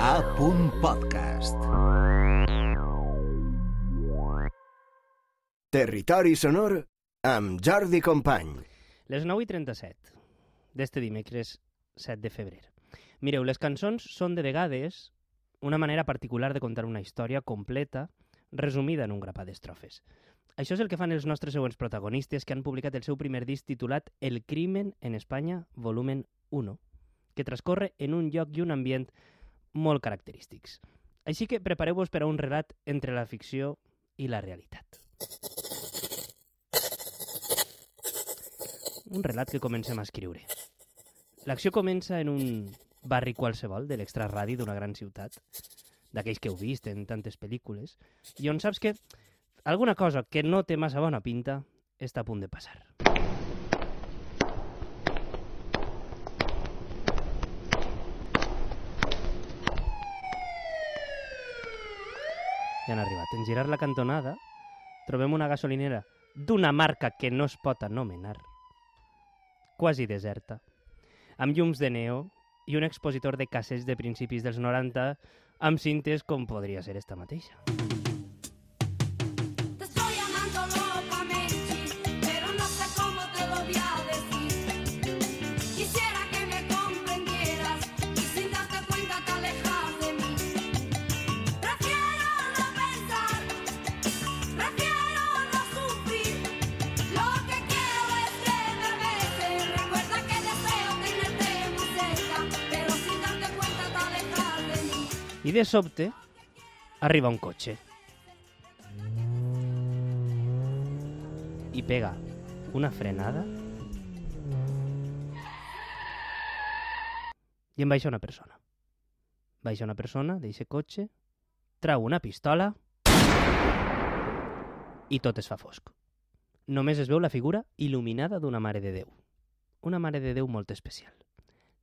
A. Podcast. Territori sonor amb Jordi Company. Les 9 i 37 d'este dimecres 7 de febrer. Mireu, les cançons són de vegades una manera particular de contar una història completa resumida en un grapat d'estrofes. Això és el que fan els nostres següents protagonistes que han publicat el seu primer disc titulat El crimen en Espanya, volumen 1, que transcorre en un lloc i un ambient molt característics. Així que prepareu-vos per a un relat entre la ficció i la realitat. Un relat que comencem a escriure. L'acció comença en un barri qualsevol de l'extraradi d'una gran ciutat, d'aquells que heu vist en tantes pel·lícules, i on saps que alguna cosa que no té massa bona pinta està a punt de passar. Ja han arribat. En girar la cantonada trobem una gasolinera d'una marca que no es pot anomenar, quasi deserta, amb llums de neo i un expositor de cassets de principis dels 90 amb cintes com podria ser esta mateixa. Te I de sobte arriba un cotxe. I pega una frenada i en baixa una persona. Baixa una persona d'aquest cotxe, trau una pistola i tot es fa fosc. Només es veu la figura il·luminada d'una Mare de Déu. Una Mare de Déu molt especial.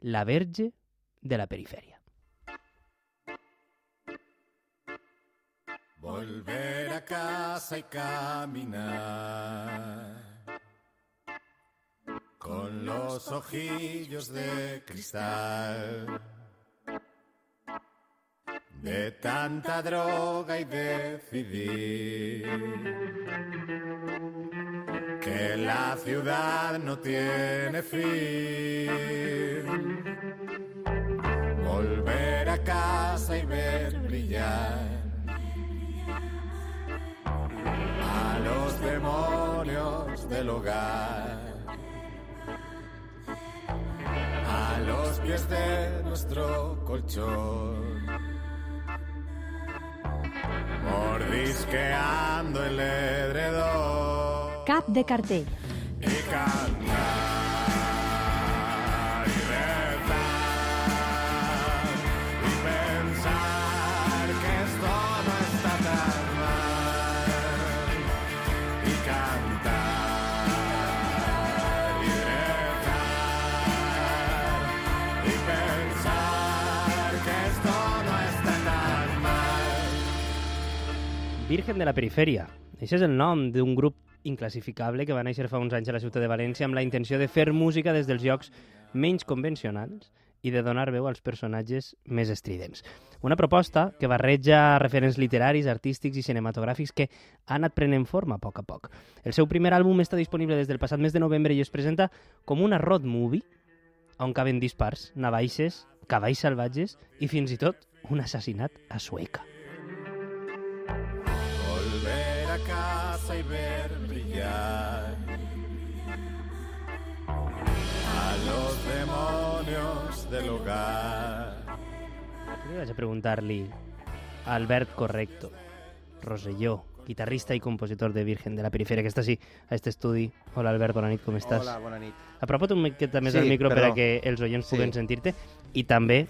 La Verge de la Perifèria. Volver a casa y caminar. Con los ojillos de cristal. De tanta droga y decidir. Que la ciudad no tiene fin. Volver a casa y ver brillar demonios del hogar, a los pies de nuestro colchón, mordisqueando el edredón. Cap de cantar y Virgen de la Perifèria. Això és el nom d'un grup inclassificable que va néixer fa uns anys a la ciutat de València amb la intenció de fer música des dels llocs menys convencionals i de donar veu als personatges més estridents. Una proposta que barreja referents literaris, artístics i cinematogràfics que ha anat prenent forma a poc a poc. El seu primer àlbum està disponible des del passat mes de novembre i es presenta com una road movie on caben dispars, navaixes, cavalls salvatges i fins i tot un assassinat a Sueca. Casa y ver brillar a los demonios del hogar. Jo vaig a preguntar-li a Albert Correcto, Roselló, guitarrista i compositor de Virgen de la Perifèria, que està així a este estudi. Hola Albert, bona nit, com estàs? Hola, bona nit. Apropa't un miqueta més Sí, al micro per perdó. a que els oients Sí. puguen sentir-te. I també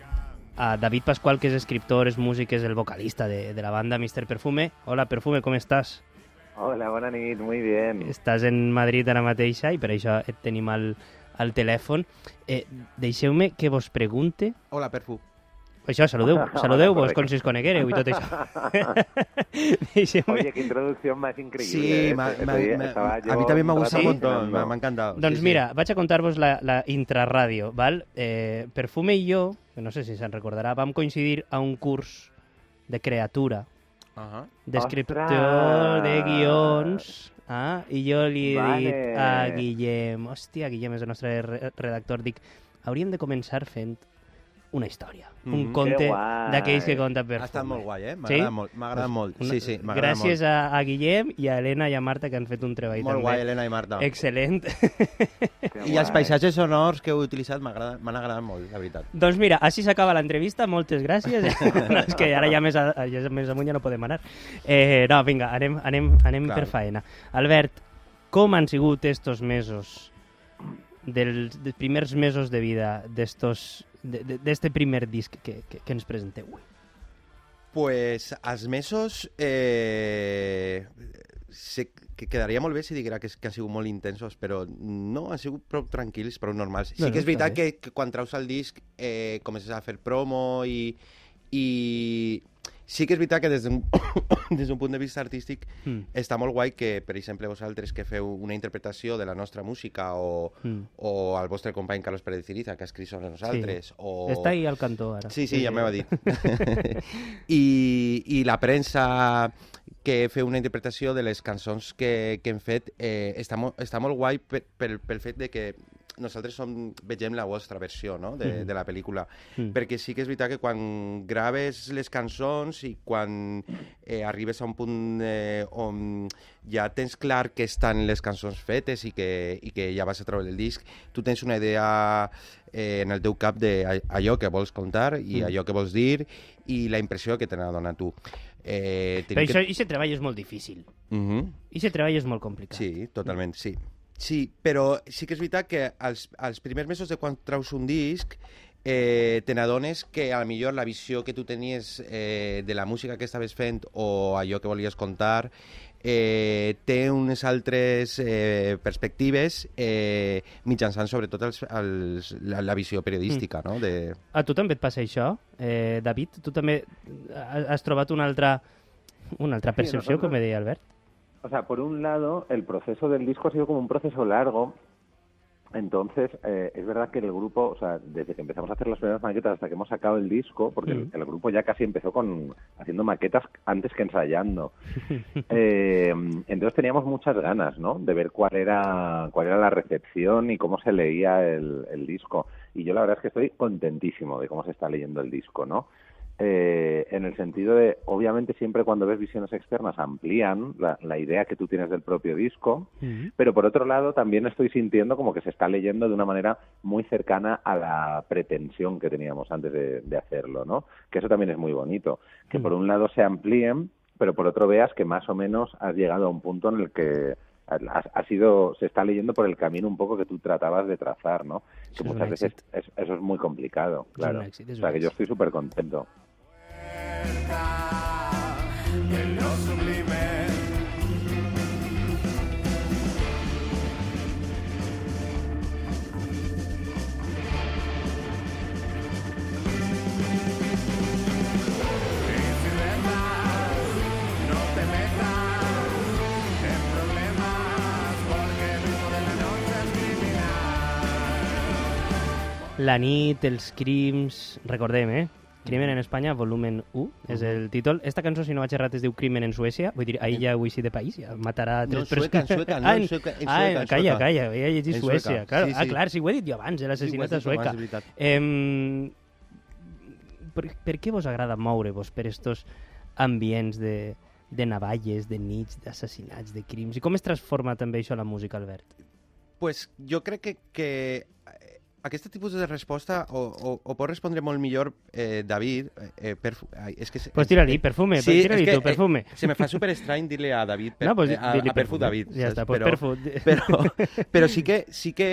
a David Pasqual, que és escriptor, és músic, és el vocalista de, de la banda Mr. Perfume. Hola, Perfume, com estàs? Hola, bona nit, muy bien. Estàs en Madrid ara mateixa i per això et tenim al, al telèfon. Eh, Deixeu-me que vos pregunte Hola, Perfu. Això, saludeu, saludeu-vos com si us coneguéreu i tot això. Oye, qué introducción más increíble. Sí, ¿eh? me- me- estaba a yo mí también me ha un gustado un rato montón, me, imaginando. me ha encantado. Doncs sí, sí. mira, vaig a contar-vos la, la intrarràdio, val? Eh, Perfume i jo, no sé si se'n recordarà, vam coincidir a un curs de creatura, Ajá. d'escriptor Ostres! de guions, ah, i jo li he Vale. dit a Guillem, hòstia, Guillem és el nostre re- redactor, dic, hauríem de començar fent una història, un Mhm. conte Que guai. d'aquells que conta Ha Perfume. estat molt guai, eh? M'ha Sí? molt. M'ha agradat molt. Una- Sí, sí, Gràcies molt. a, a Guillem i a Helena i a Marta que han fet un treball Molt també. guai, Helena i Marta. Excel·lent. I els paisatges sonors que heu utilitzat m'agrada- m'han agradat molt, la veritat. Doncs mira, així s'acaba l'entrevista, moltes gràcies. no, és que ara ja més, a, ja més amunt ja no podem anar. Eh, no, vinga, anem, anem, anem Clar. per faena. Albert, com han sigut estos mesos, dels, dels primers mesos de vida d'estos de- de- d'este primer disc que, que, que ens presenteu avui? Pues els mesos eh, sé que quedaria molt bé si diguera que, que han sigut molt intensos, però no, han sigut prou tranquils, prou normals. Sí Bueno, que és veritat que, que quan traus el disc eh, comences a fer promo i, i sí que és veritat que des d'un des d'un punt de vista artístic Mm. està molt guai que, per exemple, vosaltres que feu una interpretació de la nostra música o, Mm. o el vostre company Carlos Pérez Ciriza, que ha escrit sobre nosaltres, o... Està ahí al cantó, ara. Sí, sí, ja m'ho ha dit. I, I la premsa que feu una interpretació de les cançons que, que hem fet eh, està, mo està molt guai per, per, pel fet de que nosaltres som, vegem la vostra versió no? de, Mhm. de la pel·lícula. Mm. Perquè sí que és veritat que quan graves les cançons i quan eh, arribes a un punt eh, on ja tens clar que estan les cançons fetes i que, i que ja vas a treure el disc, tu tens una idea eh, en el teu cap d'allò que vols contar i Mm. allò que vols dir i la impressió que te n'ha donat tu. Eh, Però això, aquest treball és molt difícil. Mhm. Aquest treball és molt complicat. Sí, totalment, sí. Sí, però sí que és veritat que als, als primers mesos de quan traus un disc eh, te n'adones que a la millor la visió que tu tenies eh, de la música que estaves fent o allò que volies contar eh, té unes altres eh, perspectives eh, mitjançant sobretot els, els, la, la visió periodística, no? De... A tu també et passa això, eh, David? Tu també ha- has trobat una altra, una altra percepció, nosotros- com deia Albert? O sea, por un lado, el proceso del disco ha sido como un proceso largo. Entonces, eh, es verdad que el grupo, o sea, desde que empezamos a hacer las primeras maquetas hasta que hemos sacado el disco, porque el, Mm. el grupo ya casi empezó con haciendo maquetas antes que ensayando. Eh, entonces teníamos muchas ganas, ¿no? De ver cuál era cuál era la recepción y cómo se leía el, el disco. Y yo la verdad es que estoy contentísimo de cómo se está leyendo el disco, ¿no? Eh, en el sentido de, obviamente, siempre cuando ves visiones externas amplían la, la idea que tú tienes del propio disco, pero por otro lado también estoy sintiendo como que se está leyendo de una manera muy cercana a la pretensión que teníamos antes de, de hacerlo, ¿no? Que eso también es muy bonito, que por un lado se amplíen, pero por otro veas que más o menos has llegado a un punto en el que ha, sido se está leyendo por el camino un poco que tú tratabas de trazar, ¿no? Que es muchas veces es- eso es muy complicado, claro. es o sea que yo estoy súper contento. La nit, els crims... Recordem, eh? Crimen en Espanya, volumen 1, és el títol. Esta cançó, si no vaig errat, es diu Crimen en Suècia. Vull dir, ahir ja ho de país, ja matarà No, tres en sueca, en sueca, no, Ah, en sueca, en ah, sueca, en calla, calla, he llegit Suècia. Clar, sí, Ah, sí. clar, sí, ho he dit jo abans, eh, l'assassinat Sí, ho a abans, Sueca. veritat. Em, per, per què vos agrada moure-vos per estos ambients de, de navalles, de nits, d'assassinats, de crims? I com es transforma també això a la música, Albert? pues jo crec que, que eh, aquest tipus de resposta o, o, o pot respondre molt millor eh, David. Eh, per, ai, és que, Pues tira-li, perfume, Sí, tira-li tu, perfume. Eh, se me fa super estrany dir-li a David, per, no, pues, eh, a, a Perfu perfume. David. Ja saps? està, pues però, perfu. però, però sí que, sí que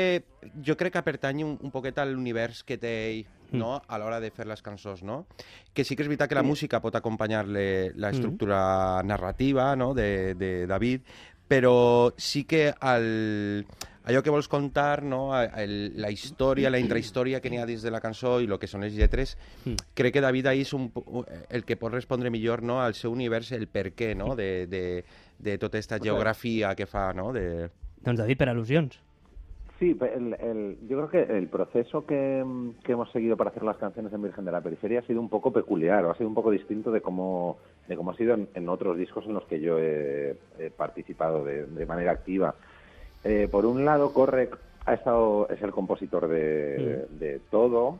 jo crec que pertany un, un poquet a l'univers que té ell Mm. no? a l'hora de fer les cançons, no? Que sí que és veritat que la música pot acompanyar-le la estructura narrativa no? de, de David, però sí que el, allò que vols contar, no? El, la història, la intrahistòria que n'hi ha dins de la cançó i el que són les lletres, Mm. crec que David ahí és un, el que pot respondre millor no? al seu univers, el per què no? de, de, de tota aquesta geografia que fa, no? De... Doncs David, per al·lusions. Sí, el- el- yo creo que el proceso que, que hemos seguido para hacer las canciones en Virgen de la Periferia ha sido un poco peculiar, o ha sido un poco distinto de cómo, de cómo ha sido en, en otros discos en los que yo he, he participado de, de manera activa. Eh, por un lado, Correc ha estado, es el compositor de, de todo.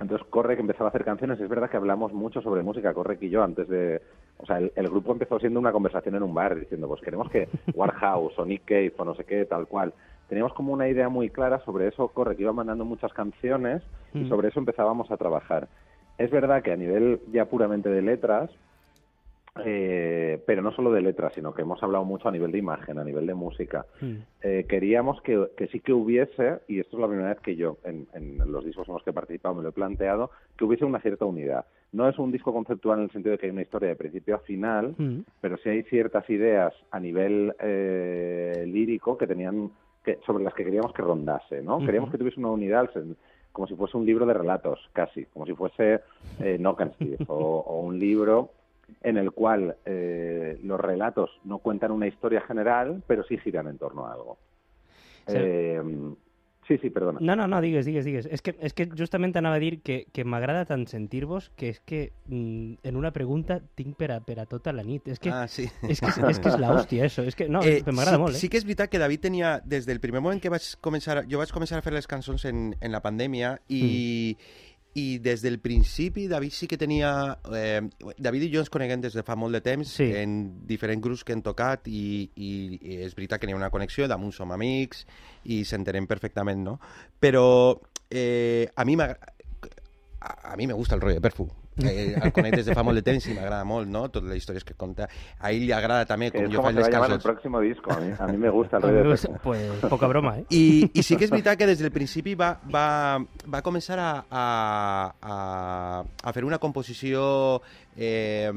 Entonces, Correc empezaba a hacer canciones. Es verdad que hablamos mucho sobre música, Correc y yo, antes de. O sea, el, el grupo empezó siendo una conversación en un bar diciendo, pues queremos que Warhouse o Nick Cave o no sé qué, tal cual. Teníamos como una idea muy clara sobre eso. Correc iba mandando muchas canciones y Mm. sobre eso empezábamos a trabajar. Es verdad que a nivel ya puramente de letras, eh, pero no solo de letras, sino que hemos hablado mucho a nivel de imagen, a nivel de música. Mm. Eh, queríamos que, que sí que hubiese, y esto es la primera vez que yo en, en los discos en los que he participado me lo he planteado, que hubiese una cierta unidad. No es un disco conceptual en el sentido de que hay una historia de principio a final, Mm. pero sí hay ciertas ideas a nivel eh, lírico que tenían que, sobre las que queríamos que rondase, ¿no? Queríamos que tuviese una unidad como si fuese un libro de relatos, casi, como si fuese eh, Knockenstief o, o un libro en el cual eh, los relatos no cuentan una historia general, pero sí giran en torno a algo. Sí. Eh, sí, sí, perdona. No, no, no, digues, digues, digues. És que, és que justament anava a dir que, que m'agrada tant sentir-vos que és que mm, en una pregunta tinc per a, per a tota la nit. És que, Ah, sí. és que, és que és l'hòstia, això. És que, no, Eh, m'agrada sí, molt, eh? Sí que és veritat que David tenia, des del primer moment que vaig començar, jo vaig començar a fer les cançons en, en la pandèmia i, i des del principi David sí que tenia... Eh, David i jo ens coneguem des de fa molt de temps Sí. en diferents grups que hem tocat i, i, i és veritat que n'hi ha una connexió, damunt som amics i s'entenem perfectament, no? Però eh, a mi m'agrada a, a mi me gusta el rotllo de Perfu. Eh, conec des de fa molt de temps i m'agrada molt, no? Totes les històries que conta. A ell li agrada també Que com es jo como faig les llamar el cançons. próximo disco. A mí, a mí me gusta el mi de pues, poca broma, eh? I, I sí que és veritat que des del principi va, va, va començar a, a, a, a fer una composició eh,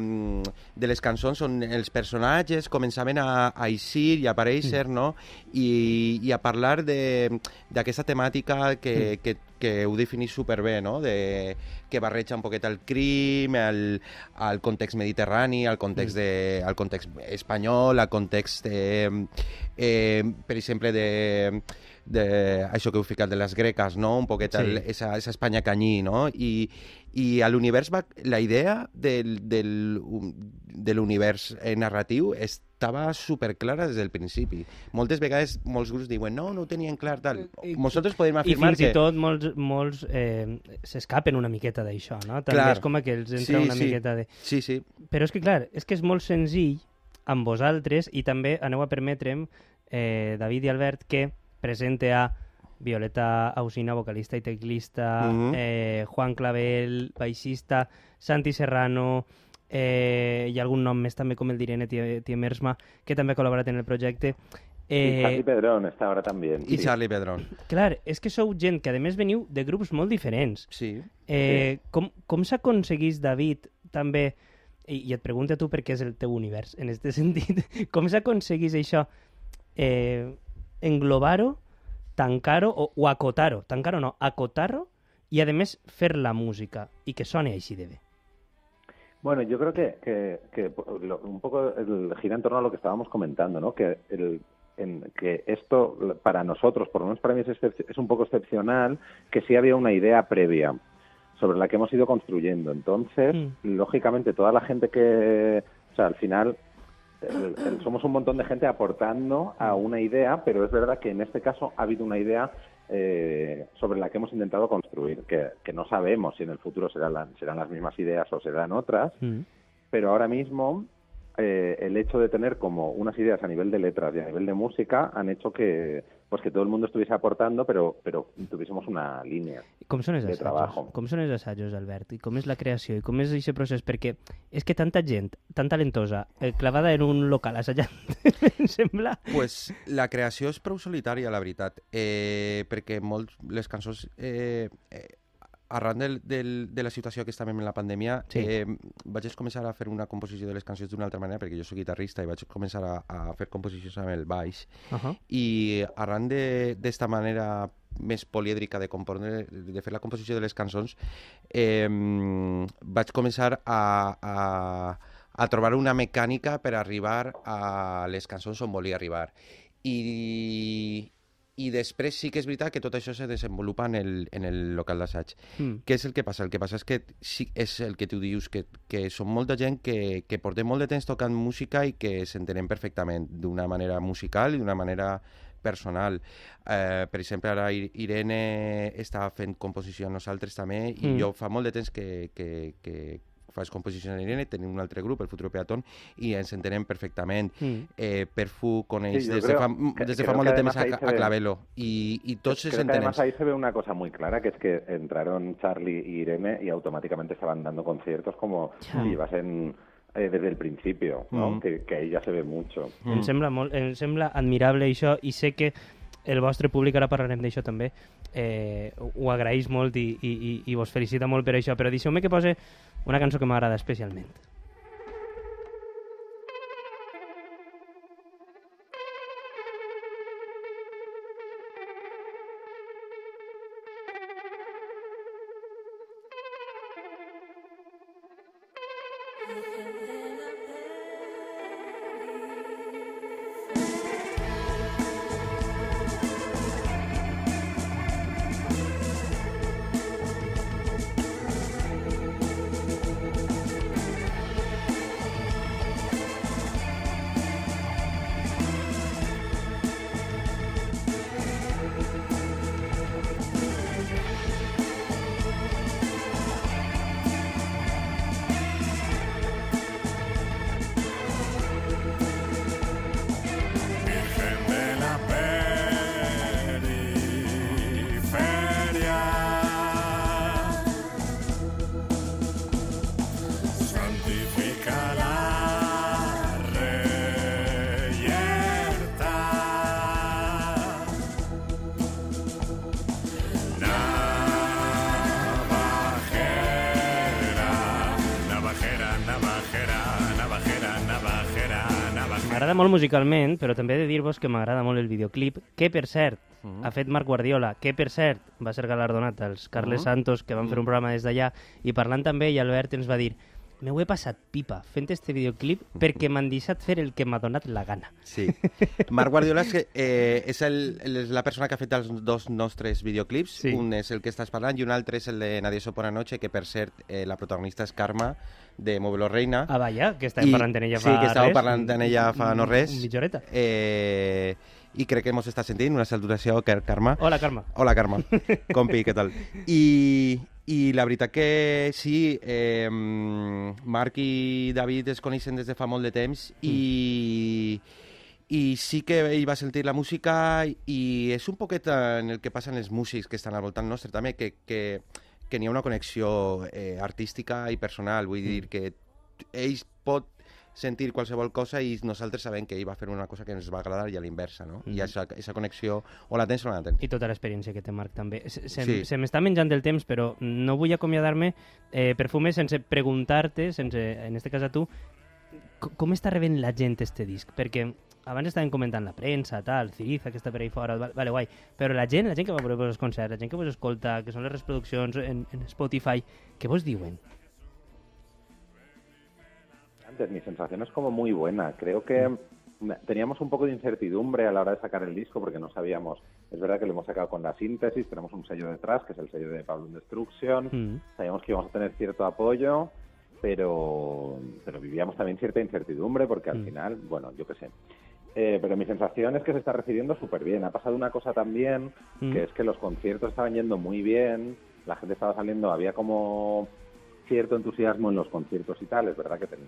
de les cançons on els personatges començaven a, a eixir i a aparèixer, no? I, i a parlar de- d'aquesta temàtica que, que, que ho definís superbé, no? De, que barreja un poquet el crim, el, el context mediterrani, el context, de, el context espanyol, el context, eh, eh, per exemple, de, de això que heu ficat de les greques, no? Un poquet Sí. el, esa, esa Espanya canyí, no? I, i a l'univers va... La idea del, del, de l'univers eh, narratiu estava superclara des del principi. Moltes vegades molts grups diuen no, no ho tenien clar, tal. I- Nosaltres podem I afirmar fins i que... tot molts, molts eh, s'escapen una miqueta d'això, no? També Clar. és com que els entra Sí, una sí. miqueta de... Sí, sí. Però és que, clar, és que és molt senzill amb vosaltres i també aneu a permetre'm, eh, David i Albert, que presente a Violeta Ausina, vocalista i teclista, Mhm. eh, Juan Clavel, baixista, Santi Serrano, eh, ha algun nom més també com el d'Irene Tie- Tiemersma, que també ha col·laborat en el projecte. Y Charlie Eh, Pedrón está ahora también. I sí. Charlie Pedrón. clar, és que sou gent que a més veniu de grups molt diferents. Sí. Eh, com com s'aconseguís, David, també, i, i et pregunto a tu perquè és el teu univers, en aquest sentit, com s'aconseguís això, eh, englobar-ho, tancar-ho o, o acotar-ho, tancar-ho no, acotar-ho, i a més fer la música i que soni així de bé. Bueno, yo creo que, que, que lo- un poco el, gira en torno a lo que estábamos comentando, ¿no? Que, el, en, que esto, para nosotros, por lo menos para mí es, es un poco excepcional, que sí había una idea previa sobre la que hemos ido construyendo. Entonces, Mm. lógicamente, toda la gente que, o sea, al final, somos un montón de gente aportando a una idea, pero es verdad que en este caso ha habido una idea eh, sobre la que hemos intentado construir, que, que no sabemos si en el futuro serán, la- serán las mismas ideas o serán otras, Mm. pero ahora mismo eh, el hecho de tener como unas ideas a nivel de letras y a nivel de música han hecho que pues que todo el mundo estuviese aportando, pero pero tuviésemos una línea. Com són els De assajos? trabajo. Com són els assajos, Albert? I com és la creació? I com és aquest procés? Perquè és que tanta gent, tan talentosa, eh, clavada en un local assajant, em sembla... pues la creació és prou solitària, la veritat, eh, perquè molts, les cançons... Eh, eh, arran del, del, de la situació que estàvem en la pandèmia, Sí. eh, vaig començar a fer una composició de les cançons d'una altra manera, perquè jo soc guitarrista i vaig començar a, a fer composicions amb el baix. Uh -huh. I arran de- d'esta manera més polièdrica de, compondre, de fer la composició de les cançons, eh, vaig començar a, a, a trobar una mecànica per arribar a les cançons on volia arribar. I, i després sí que és veritat que tot això se desenvolupa en el, en el local d'assaig. Mm. Què és el que passa? El que passa és que sí, és el que tu dius, que, que som molta gent que, que portem molt de temps tocant música i que s'entenem perfectament d'una manera musical i d'una manera personal. Eh, per exemple, ara Irene està fent composició nosaltres també i Mm. jo fa molt de temps que, que, que faig composició amb Irene, tenim un altre grup, el Futuro Peatón, i ens entenem perfectament. Mm. Eh, Perfu coneix Sí, des, de fa, que- des de fa molt de temps además a, a ve- Clavelo i, i tots ens Creo que además entenem. ahí se ve una cosa muy clara, que es que entraron Charlie y Irene y automáticamente estaban dando conciertos como Ya. si llevasen eh, desde el principio, ¿no? Mm. Que, que ahí ya se ve mucho. Em, sembla molt, em sembla admirable això i sé que el vostre públic, ara parlarem d'això també, eh, ho agraeix molt i, i, i, i vos felicita molt per això, però deixeu-me que pose una cançó que m'agrada especialment. Virgen M'agrada molt musicalment, però també he de dir-vos que m'agrada molt el videoclip, que per cert, ha fet Marc Guardiola, que per cert va ser galardonat als Carles Santos, que van fer un programa des d'allà, i parlant també, i Albert ens va dir me ho he passat pipa fent este videoclip perquè m'han deixat fer el que m'ha donat la gana. Sí. Marc Guardiola és, que, eh, és, el, el- és la persona que ha fet els dos nostres videoclips. Sí. Un és el que estàs parlant i un altre és el de Nadie Sopora Noche, que per cert eh, la protagonista és Carme, de Móvelo Reina. Ah, vaja, que estàvem parlant d'ella fa Sí, que estàvem res. parlant d'ella fa no res. Un mitja horeta. Eh, I crec que mos està sentint. Una salutació, Car- Carme. Hola, Carme. Hola, Carme. Compi, què tal? I, I la veritat que sí, eh, Marc i David es coneixen des de fa molt de temps i, i sí que ell va sentir la música i és un poquet en el que passen els músics que estan al voltant nostre també, que, que, que n'hi ha una connexió eh, artística i personal, vull dir que ells pot sentir qualsevol cosa i nosaltres sabem que ell va fer una cosa que ens va agradar i a l'inversa, no? Mm. I aquesta connexió o la tens o no la tens. I tota l'experiència que té Marc també. Se, se, Sí. se m'està menjant el temps, però no vull acomiadar-me, eh, Perfume, sense preguntar-te, sense, en este cas a tu, co- com està rebent la gent este disc? Perquè abans estàvem comentant la premsa, tal, Ciriza, que està per ahí fora, va- vale, guai, però la gent, la gent que va veure els concerts, la gent que vos escolta, que són les reproduccions en, en Spotify, què vos diuen? Antes, mi sensación es como muy buena. Creo que Mm. teníamos un poco de incertidumbre a la hora de sacar el disco porque no sabíamos. Es verdad que lo hemos sacado con la síntesis, tenemos un sello detrás, que es el sello de Pablo Destruction. Mm. Sabíamos que íbamos a tener cierto apoyo, pero, pero vivíamos también cierta incertidumbre porque al Mm. final, bueno, yo qué sé. Eh, pero mi sensación es que se está recibiendo súper bien. Ha pasado una cosa también, Mm. que es que los conciertos estaban yendo muy bien, la gente estaba saliendo, había como cierto entusiasmo en los conciertos y tal. Es verdad que ten-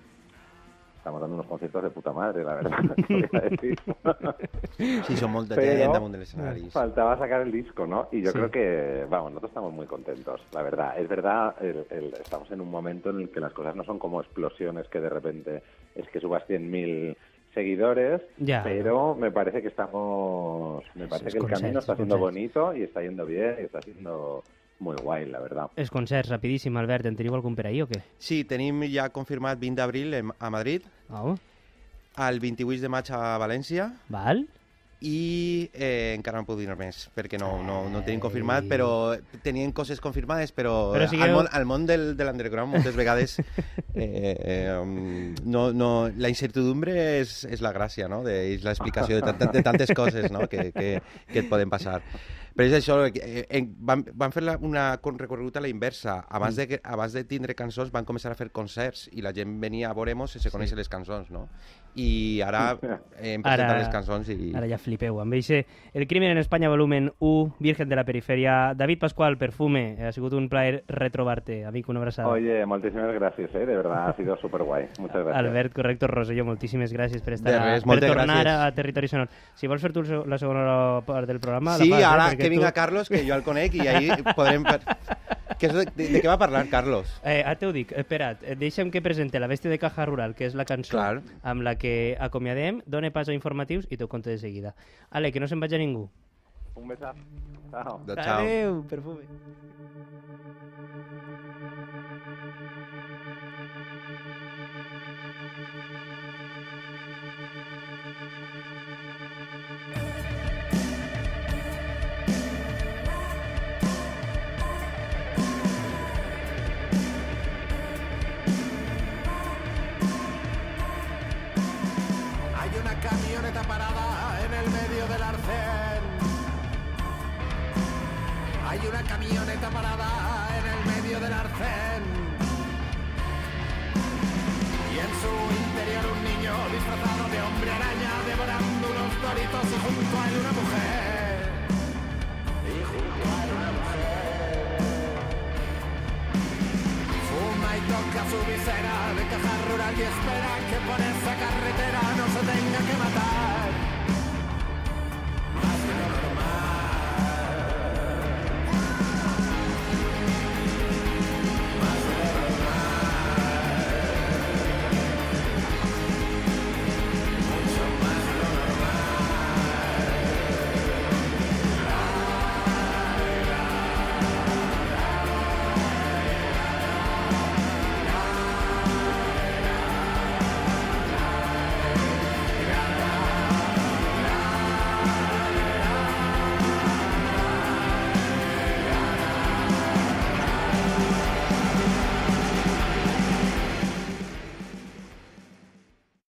estamos dando unos conciertos de puta madre, la verdad. Sí, som molt de Pero gent damunt de l'escenari. Faltaba sacar el disco, ¿no? Y yo Sí. creo que, vamos, nosotros estamos muy contentos, la verdad. Es verdad, el- el- estamos en un momento en el que las cosas no son como explosiones que de repente es que subas 100.000 seguidores, Ya. pero me parece que estamos, me parece que el camino está siendo bonito y está yendo bien y está siendo muy guay, la verdad. Els concerts, rapidíssim, Albert, en teniu algun per ahir o què? Sí, tenim ja confirmat 20 d'abril a Madrid, Oh, el 28 de maig a València val? i eh, encara no puc dir més perquè no, no, no tenim confirmat, però tenien coses confirmades, però, Però sigueu- al, món, al món del, de l'underground moltes vegades eh, eh, no, no, la incertidumbre és, és la gràcia, no? De, és l'explicació de, tant, de tantes coses no? que, que, que et poden passar. Però és això, eh, eh, van, van fer la, una recorregut a la inversa. Abans de, que, abans de tindre cançons van començar a fer concerts i la gent venia a veure-mos sense conèixer les cançons, no? I ara eh, hem presentat Ara- les cançons i... Ara ja flipeu. Amb eixe El crimen en Espanya, volumen 1, Virgen de la Periferia. David Pascual, Perfume, ha sigut un plaer retrobar-te. Amic, una abraçada. Oye, muchísimas gracias, ¿eh? de verdad, ha sido súper guay. Muchas gracias. Albert Correcto Rosselló, moltíssimes gràcies per estar De res, per moltes tornar gràcies. a Territori Sonor. Si vols fer tu la segona part del programa, Sí, la fas, ara eh? Perquè que vinga tu... Carlos, que jo el conec, i ahí podrem... Que és de, de, de què va parlar, Carlos? Eh, ara t'ho dic, espera't, eh, deixa'm que presente La bèstia de Caja Rural, que és la cançó Clar. amb la que acomiadem, done pas a informatius i t'ho conto de seguida. Ale, que no se'n vagi a ningú. Un besazo. Chao. Ciao. Adéu, perfume.